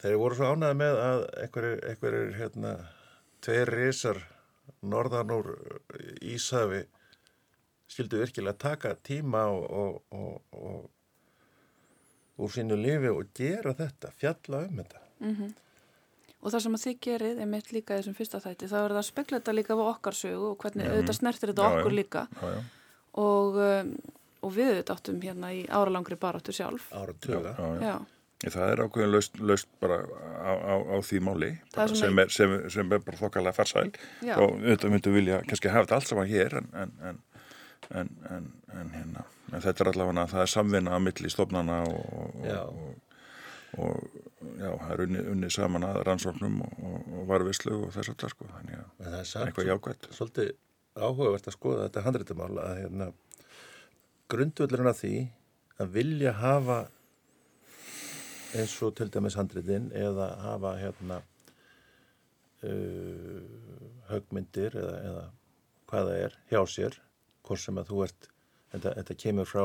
þeir voru svo ánæði með að einhverjir hérna tveir risar norðan úr Ísafi skildu virkilega taka tíma og, og úr sínu lifi og gera þetta, fjalla um þetta. Mm -hmm. Og það sem að þið gerið er mitt líka þessum fyrsta þætti, þá er það að spekla þetta líka á okkar sögu og hvernig mm -hmm. auðvitað snertir þetta já, okkur líka já, já. Og, um, og við auðvitað áttum hérna í áralangri baráttu sjálf. Áratuga. Já. Það er ákveðin löst, löst bara á, á, á því máli bara sem, er, sem, sem er bara þokkalega farsæl og auðvitað myndum vilja kannski hafa þetta allt saman hér en, en, en, en hérna en þetta er allavega það er samvinna að milli stofnana og, og, og já, það er unni, unni saman að rannsóknum og, og varvislu og þess að það sko. Þannig að það er eitthvað jákvæmt Svolítið áhugavert að skoða þetta handreitumál að hérna, grundvöldurinn að því að vilja hafa eins og til dæmis handreitin eða hafa hérna uh, högmyndir eða, eða hvaða er hjá sér hvort sem að þú ert þetta, þetta kemur frá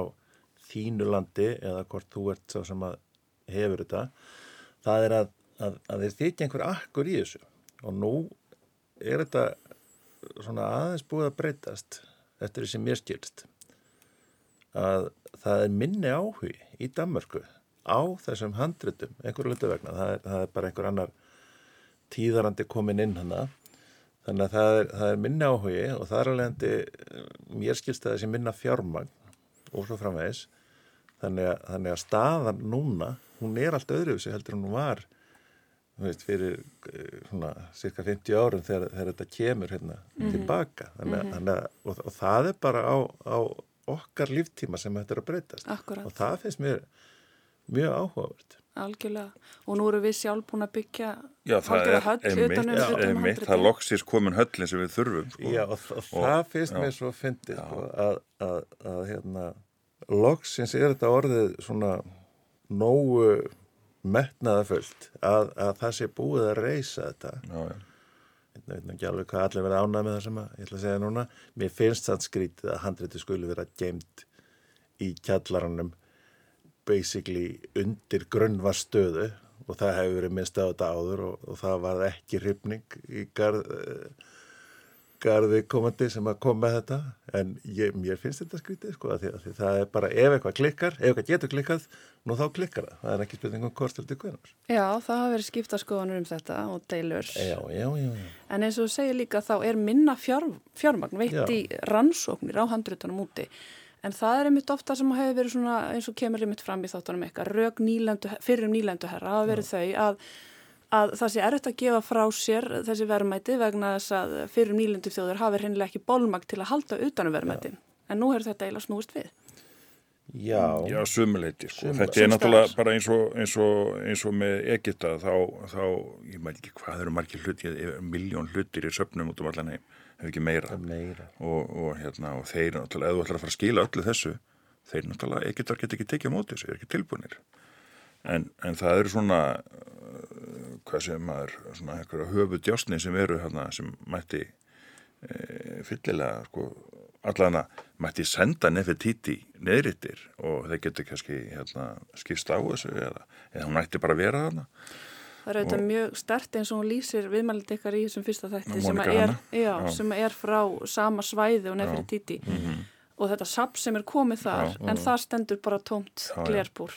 þínu landi eða hvort þú ert sá sem að hefur þetta það er að, að, að þeir þykja einhver akkur í þessu. Og nú er þetta svona aðeins búið að breytast eftir því sem mér skilst að það er minni áhugi í Danmörku á þessum handritum, einhverju hlutu vegna. Það er, það er bara einhver annar tíðarandi komin inn hana þannig að það er, það er minni áhugi og það er alveg mér skilst að þessi minna fjármagn og svo framvegis þannig að, þannig að staðan núna hún er allt öðruvísi heldur en hún var veist, fyrir eh, svona cirka 50 árum þegar, þegar þetta kemur hérna mm -hmm. tilbaka þannig, mm -hmm. þannig að, og, og það er bara á, á okkar líftíma sem þetta er að breytast Akkurat. og það finnst mér mjög áhugavert Algjörlega, og nú eru við sjálf búin að byggja Já, það er einmitt, um einmitt. það loksist komin höllin sem við þurfum sko. Já, og, og, og það finnst já. mér svo fyndið sko, að, að, að hérna, loksins er þetta orðið svona nógu metnaðafullt að, að það sé búið að reysa þetta. Já, ég veit ekki alveg hvað allir verið ánað með það sem að, ég ætla að segja núna. Mér finnst það skrítið að handrétti skuli vera geimt í kjallarannum basically undir grunnvarstöðu og það hefur verið minnst á þetta áður og, og það var ekki hrifning í garð garði komandi sem að koma með þetta. En ég, mér finnst þetta skrítið sko að því, að því það er bara ef eitthvað klikkar ef eitthvað getur klikkað, nú þá klikkar það. Það er ekki spurningum hvort til hvernig Já, það hafa verið skipta skoðanur um þetta og deilur. Já, já, já, en eins og þú segir líka þá er minna fjár, fjármagn veitt í rannsóknir á handrutunum úti en það er einmitt ofta sem hefur verið svona eins og kemur einmitt fram í þáttunum eitthvað rög nýlendu, fyrir um nýlendu herra hafa verið þau að að það sé erfitt að gefa frá sér þessi verðmæti vegna þess að fyrir nýlendu þjóður hafi hennilega ekki bólmagt til að halda utanum verðmætin. En nú er þetta eiginlega snúist við. Já. Já, sumuleiti. Sko. Þetta er náttúrulega bara eins og, eins og, eins og með Egita þá, þá, ég mæl ekki hvað eru margir hluti, miljón hlutir í söpnum út um allan heim, hefur ekki meira. meira. Og, og hérna, og þeir náttúrulega, ef þú ætlar að fara að skila öllu þessu, þeir náttúrulega, Egitar get ekki tekið á móti þessu, er ekki tilbúinir. En, en það eru svona hvað sem maður, svona eitthvað höfu djásni sem eru hérna sem mætti e, fyllilega sko allan að mætti senda Nefertiti neðrittir og þeir getur kannski hérna skipst á þessu eða, eða hún ætti bara vera þarna Það er auðvitað mjög stert eins og hún lýsir viðmælit ykkar í þessum fyrsta þætti sem er, já, já. sem er frá sama svæði og Nefertiti. Mm -hmm. og þetta sapp sem er komið þar já, en það stendur bara tómt glerbúr.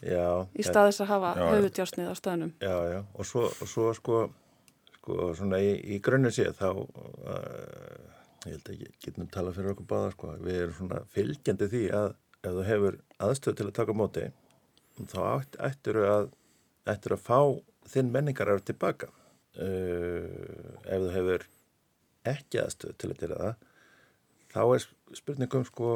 Já, í stað þess að hafa höfutjásnið á staðnum. Já, já, og svo, og svo sko, sko svona í, í grunni séð þá uh, ég held að ég getum talað fyrir okkur báða sko, við erum svona fylgjandi því að ef þú hefur aðstöð til að taka móti þá ættir að ættir að fá þinn menningar að vera tilbaka uh, ef þú hefur ekki aðstöð til að gera það þá er spurningum sko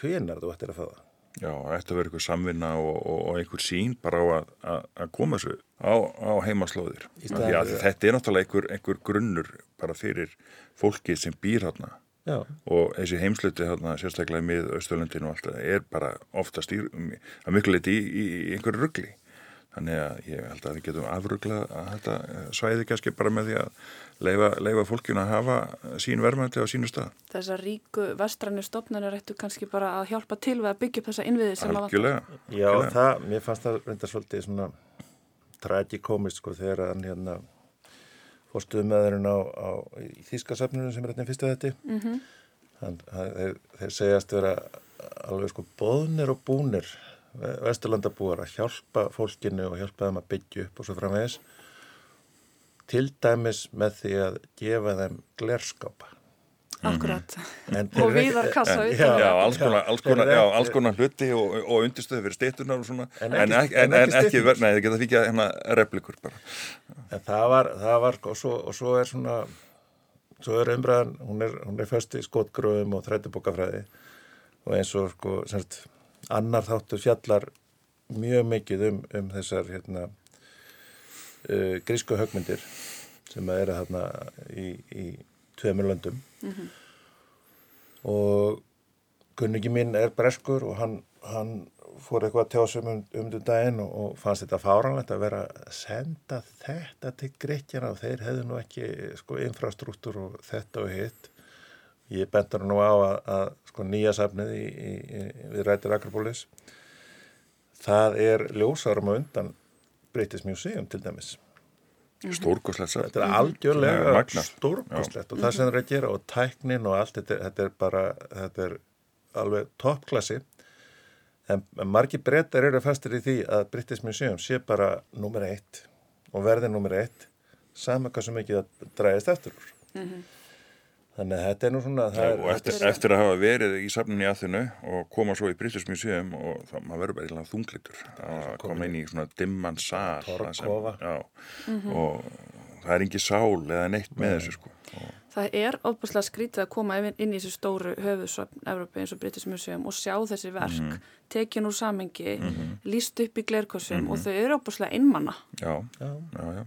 hvenar þú ættir að fá það Já, þetta verður eitthvað samvinna og, og, og einhver sín bara á að, að, að koma þessu á, á heimaslóðir. Að þetta er náttúrulega einhver, einhver grunnur bara fyrir fólki sem býr hérna Já. og þessi heimsluti hérna, sérstaklega með Östurlundinu það er bara ofta stýr, að miklu leiti í, í, í einhverju ruggli. Þannig að ég held að við getum afruglað að þetta svæði kannski bara með því að leifa, leifa fólkinu að hafa sín verðmætti á sínu stað. Þessar ríku vestrannu stopnarnir ættu kannski bara að hjálpa til við að byggja upp þessa innviði sem að vanta. Já, það, mér fannst það reynda svolítið svona tragikomist sko þegar hann hérna fórstuðu með þeirinn á, á Þískasafnunum sem er hérna fyrstu þetta. Mm -hmm. Þann, þeir, þeir segjast vera alveg sko bóðnir og búnir vesturlandabúar að hjálpa fólkinu og hjálpa þeim að byggja upp og svo framvegis. Til dæmis með því að gefa þeim glerskápa. Akkurat, og viðar kassa Já, já alls konar, alls konar, já, alls konar hluti og, og undirstöðu fyrir steytunar og svona. En ekki, en ekki, en en ekki nei, það geta fikið hérna replikur bara. En það var, það var og, svo, og svo er svona svo er umræðan, hún er, hún er först í skotgröðum og þrættubokafræði og eins og sko, semst annar þáttur fjallar mjög mikið um, um þessar hérna, uh, grísku högmyndir sem að eru hérna í, í tveimur löndum mm -hmm. og kunningi mín er breskur og hann, hann fór eitthvað að tjóðsum um, um um daginn og, og fannst þetta fáranlegt að vera að senda þetta til Grekjana og þeir hefðu nú ekki sko infrastruktúr og þetta og hitt Ég bentur nú á að, að sko, nýja safnið í, í, í, við rættir Akropolis. Það er ljósarum á undan British Museum til dæmis. Stórkoslegt satt. Þetta er algjörlega stórkoslegt og það sem það er að gera og tæknin og allt, þetta, þetta er bara, þetta er alveg toppklassi. En margi brettar eru fastir í því að British Museum sé bara nummer eitt og verði nummer eitt saman hvað sem ekki það dræðist eftir úr. Mm -hmm. Þannig að þetta er nú svona... Já, er, eftir, er... eftir að hafa verið í safninni að þinu og koma svo í British Museum og það, maður verður bara eitthvað þunglitur að koma inn í svona dimman sál Torkofa mm -hmm. og það er ekki sál eða neitt með Nei. þessu sko og... Það er óbúslega skrítið að koma inn í þessu stóru höfusöfn Európa eins og British Museum og sjá þessi verk mm -hmm. tekið nú samengi, mm -hmm. líst upp í glerkossum og þau eru óbúslega innmanna Já, já, já, já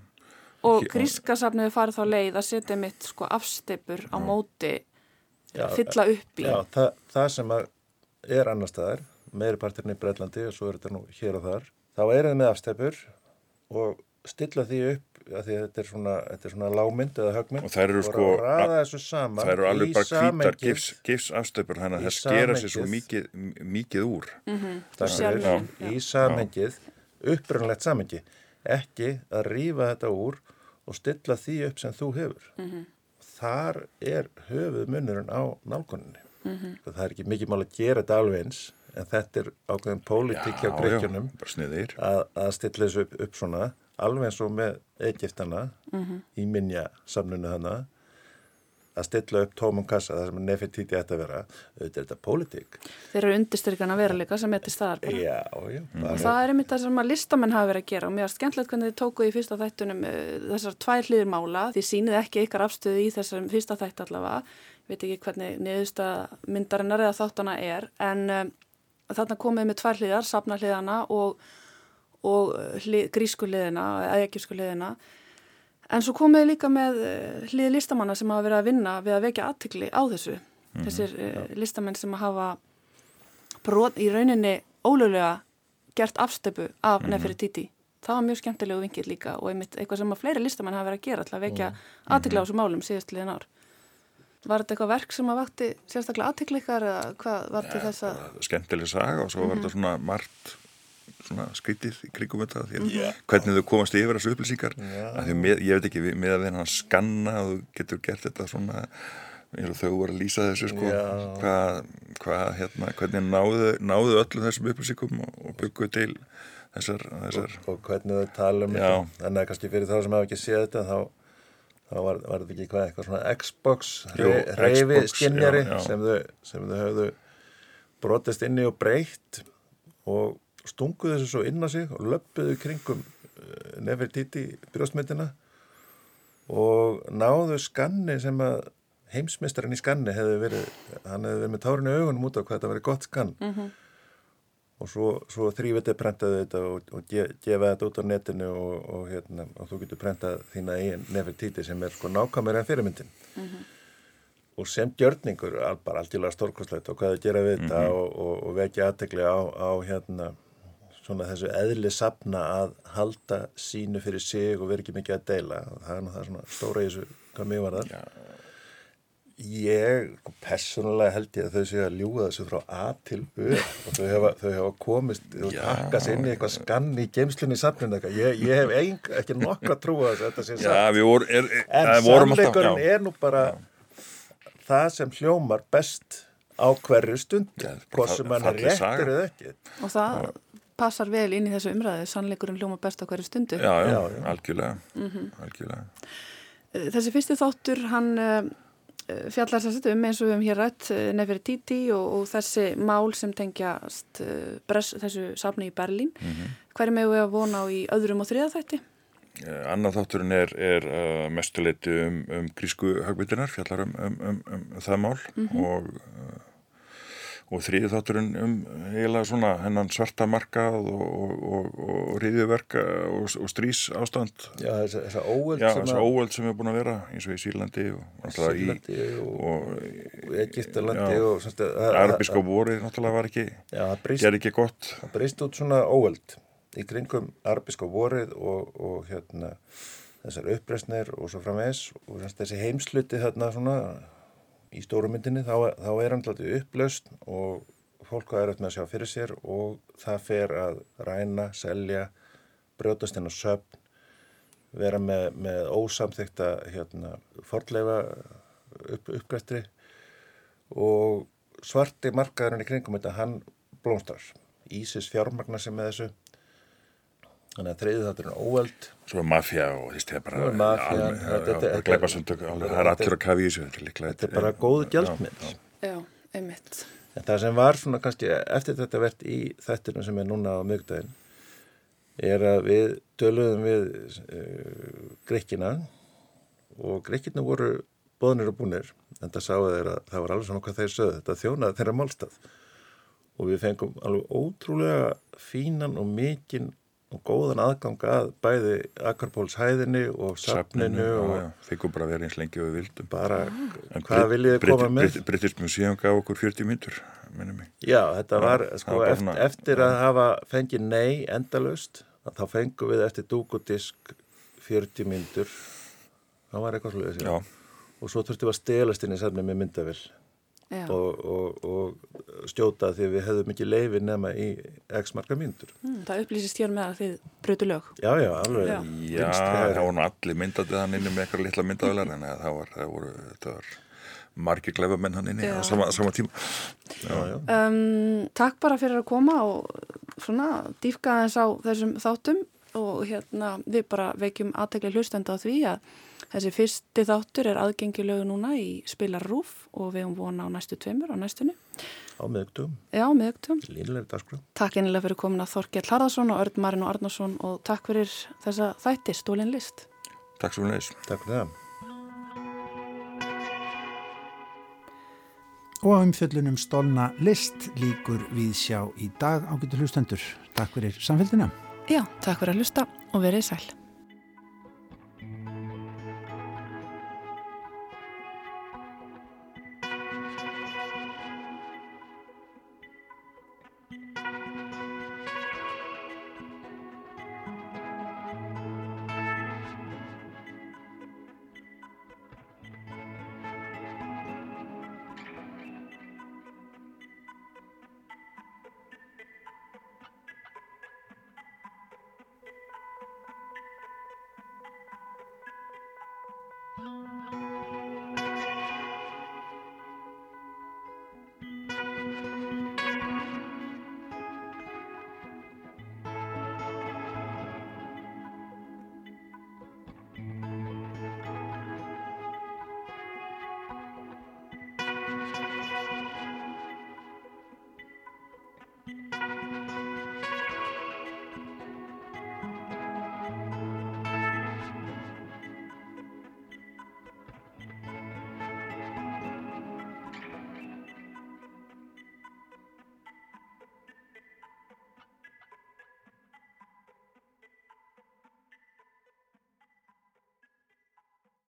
og grískasafniði farið þá leið að setja mitt sko afsteipur á móti já, fylla upp í. Já, það, það sem er annar staðar meiri partirinn í Breitlandi og svo er þetta nú hér og þar þá er það með afsteipur og stilla því upp að því að þetta er svona, þetta er svona lágmynd eða högmynd og það eru sko það eru alveg bara hvítar gifs, gifs afstöpur þannig að það skera sér svo mikið, mikið úr. Mm -hmm. það er í samengið uppröðanlegt samengi ekki að rýfa þetta úr og stilla því upp sem þú hefur. Mm -hmm. Þar er höfuð munurinn á nálguninni. Mm -hmm. Það er ekki mikið mál að gera þetta alveg eins, en þetta er ákveðin pólitík hjá greikjunum að, að stilla þessu upp, upp svona, alveg eins og með Egiptana mm -hmm. í minja samnunu hana að stilla upp tómum kassa það sem Nefertiti ætti að vera auðvitað er þetta pólitík Þeir eru vera líka sem eittir staðar bara. Já, já mm. og það er einmitt það sem að listamenn hafa verið að gera og mér er skemmtilegt hvernig þið tókuð í fyrsta þættunum uh, þessar tvær hliðir mála því sínið ekki ykkar afstöðu í þessar fyrsta þætt allavega veit ekki hvernig niðursta myndarinnar eða þáttana er en um, þarna komið með tvær hliðar, sapna hliðana og, og uh, hlið, grísku hliðina En svo komið líka með eh, hlið listamanna sem hafa verið að vinna við að vekja aðtikli á þessu. Mm -hmm. Þessir uh, listamenn sem hafa brot, í rauninni ólögulega gert afstöpu af mm -hmm. Nefertiti. Það var mjög skemmtilegu vingil líka og einmitt eitthvað sem að fleiri listamenn hafa verið að gera til að vekja mm -hmm. aðtikli á þessu málum síðast liðin ár. Var þetta eitthvað verk sem að vakti sérstaklega aðtikli ykkar eða hvað var ja, þess að... Skemmtileg saga og svo var þetta mhm. svona margt skrítið í krigum þetta yeah. hvernig þau komast yfir þessu upplýsingar. Með, ég veit ekki, með að þeirra skanna og getur gert þetta svona þau voru að lýsa þessu sko, hvað hva, hérna, hvernig náðu, náðu öllum þessum upplýsingum og, og bygguðu til þessar, þessar og, og hvernig þau tala um þetta. Að kannski fyrir þá sem hafa ekki séð þetta þá, þá var, var þetta ekki hvað eitthvað svona Xbox, reyfi skinnjari sem þau, sem þau höfðu brotist inni og breytt og stunguð þessu svo inn á sig og löpuðu kringum eh, Nefertiti brjóstmyndina og náðu skanni sem að heimsmeisterinn í skanni hefði verið, hann hefði verið með tárinu augunum út á hvað þetta verið gott skann mm -hmm. og svo, svo þrýviti prentaði þetta og, og gefa þetta út á netinu og, og, hérna, og þú getur prentað þína eigin Nefertiti sem er sko nákvæmur en fyrirmyndin mm -hmm. og sem gjörningur, bara alltaf stórkostlegt og hvað það gera við þetta mm -hmm. og vekja aðtegli á, á hérna svona þessu eðli sapna að halda sínu fyrir sig og vera ekki mikið að deila. Það er náttúrulega svona stóra í þessu hvað mig var það ég personulega held ég að þau séu að ljúa þessu frá A til U og þau hefa, þau hefa komist og takkast inn í eitthvað skann í geimslunni í sapninu ég, ég hef ein, ekki nokkra trú að þetta sé satt. en sannleikurinn er nú bara já. það sem hljómar best á hverju stund hvort sem hann er réttur eða ekki. Og það passar vel inn í þessu umræðu sannleikurinn hljóma best á hverju stundu Já, já, já. algjörlega, mm -hmm. algjörlega eh, Þessi fyrsti þáttur hann uh, fjallar sérstaklega um eins og við hefum hér rætt Nefertiti og, og þessi mál sem tengjast uh, bress, þessu safni í Berlín mm -hmm. hverju með við að vona á í öðrum og þriða þætti? Annar þátturinn er, er uh, mestuleiti um, um grísku högbyttinar fjallar um, um, um, um það mál mm -hmm. og og þriði þátturinn um eiginlega svona hennan svarta markað og, og, og, og riðjöverka og strís ástand Já, þessa óöld Já, þessa óöld sem er búin að vera eins og í Sýrlandi Sýrlandi og Egiptalandi og Arbíska voru náttúrulega var ekki gerði ekki gott. Það breyst út svona óöld í kringum Arbíska vorið og hérna þessar uppreysnir og svo framvegs og þessi heimsluti þarna svona í stórumyndinni þá, þá er hann alltaf upplaust og fólk er auðvitað með að sjá fyrir sér og það fer að ræna, selja brjótast inn á söfn, vera með, með ósamþykta hérna, fordleifa upp, uppgrættri og svarti markaðurinn í kringum þetta, hann blómstrar. Ísis fjármagnar sem með þessu þannig að þreyðið þetta er óöld Svo er mafja og þú veist, það er bara mafja, gleipasundök, það er allir að kafi í þessu Þetta er bara góðu gjaldmið Já, einmitt. En það sem var svona kannski eftir þetta verðt í þættinum sem er núna á mögdæðin er að við döluðum við uh, grekkina og grekkina voru boðnir og búnir en það sáu þeir að það var alveg svona hvað þeir sögðu. Þetta þjónaði þeirra málstað. Og við fengum alveg ótrúlega fínan og mikinn og góðan aðgang að bæði Akkarpóls hæðinni og safninu og fengum bara verið eins lengi og við vildum. bara en hvað viljið þið koma með? British Museum gaf okkur 40 myndur já þetta var sko var eftir, eftir að hafa fengið nei endalust þá fengum við eftir dúkudisk 40 myndur það var eitthvað sluðið og svo þurftum við að stelast inn í safni með myndavill og, og, og stjóta því við hefðum ekki leifi nema í x marga myndur. Mm, það upplýsist hér með að þið brötu lög. Já, já, alveg. Já, já það voru allir myndandi þann inni með eitthvað litla myndavilar en það var, það voru, það var margir gleifamenn hann inni á sama, sama tíma. Já, já. Um, takk bara fyrir að koma og svona dýfka þess á þessum þáttum og hérna við bara veikjum aðtegli hlustenda á því að Þessi fyrsti þáttur er aðgengilegu núna í spilarrúf og við höfum vona á næstu tveimur á næstunni. Á meðugtum. Já, meðugtum. Línulegri dagskrá. Takk einlega fyrir komin að Þorkjell Harðarsson og Örd Marin og Arnarsson og takk fyrir þessa þætti, Stólin List. Takk svo leiðis. Takk fyrir það. Og á umfjöllunum Stólna List líkur við sjá í dag ágættu hlustendur. Takk fyrir samfélgina. Já, takk fyrir að hlusta og verið sæl.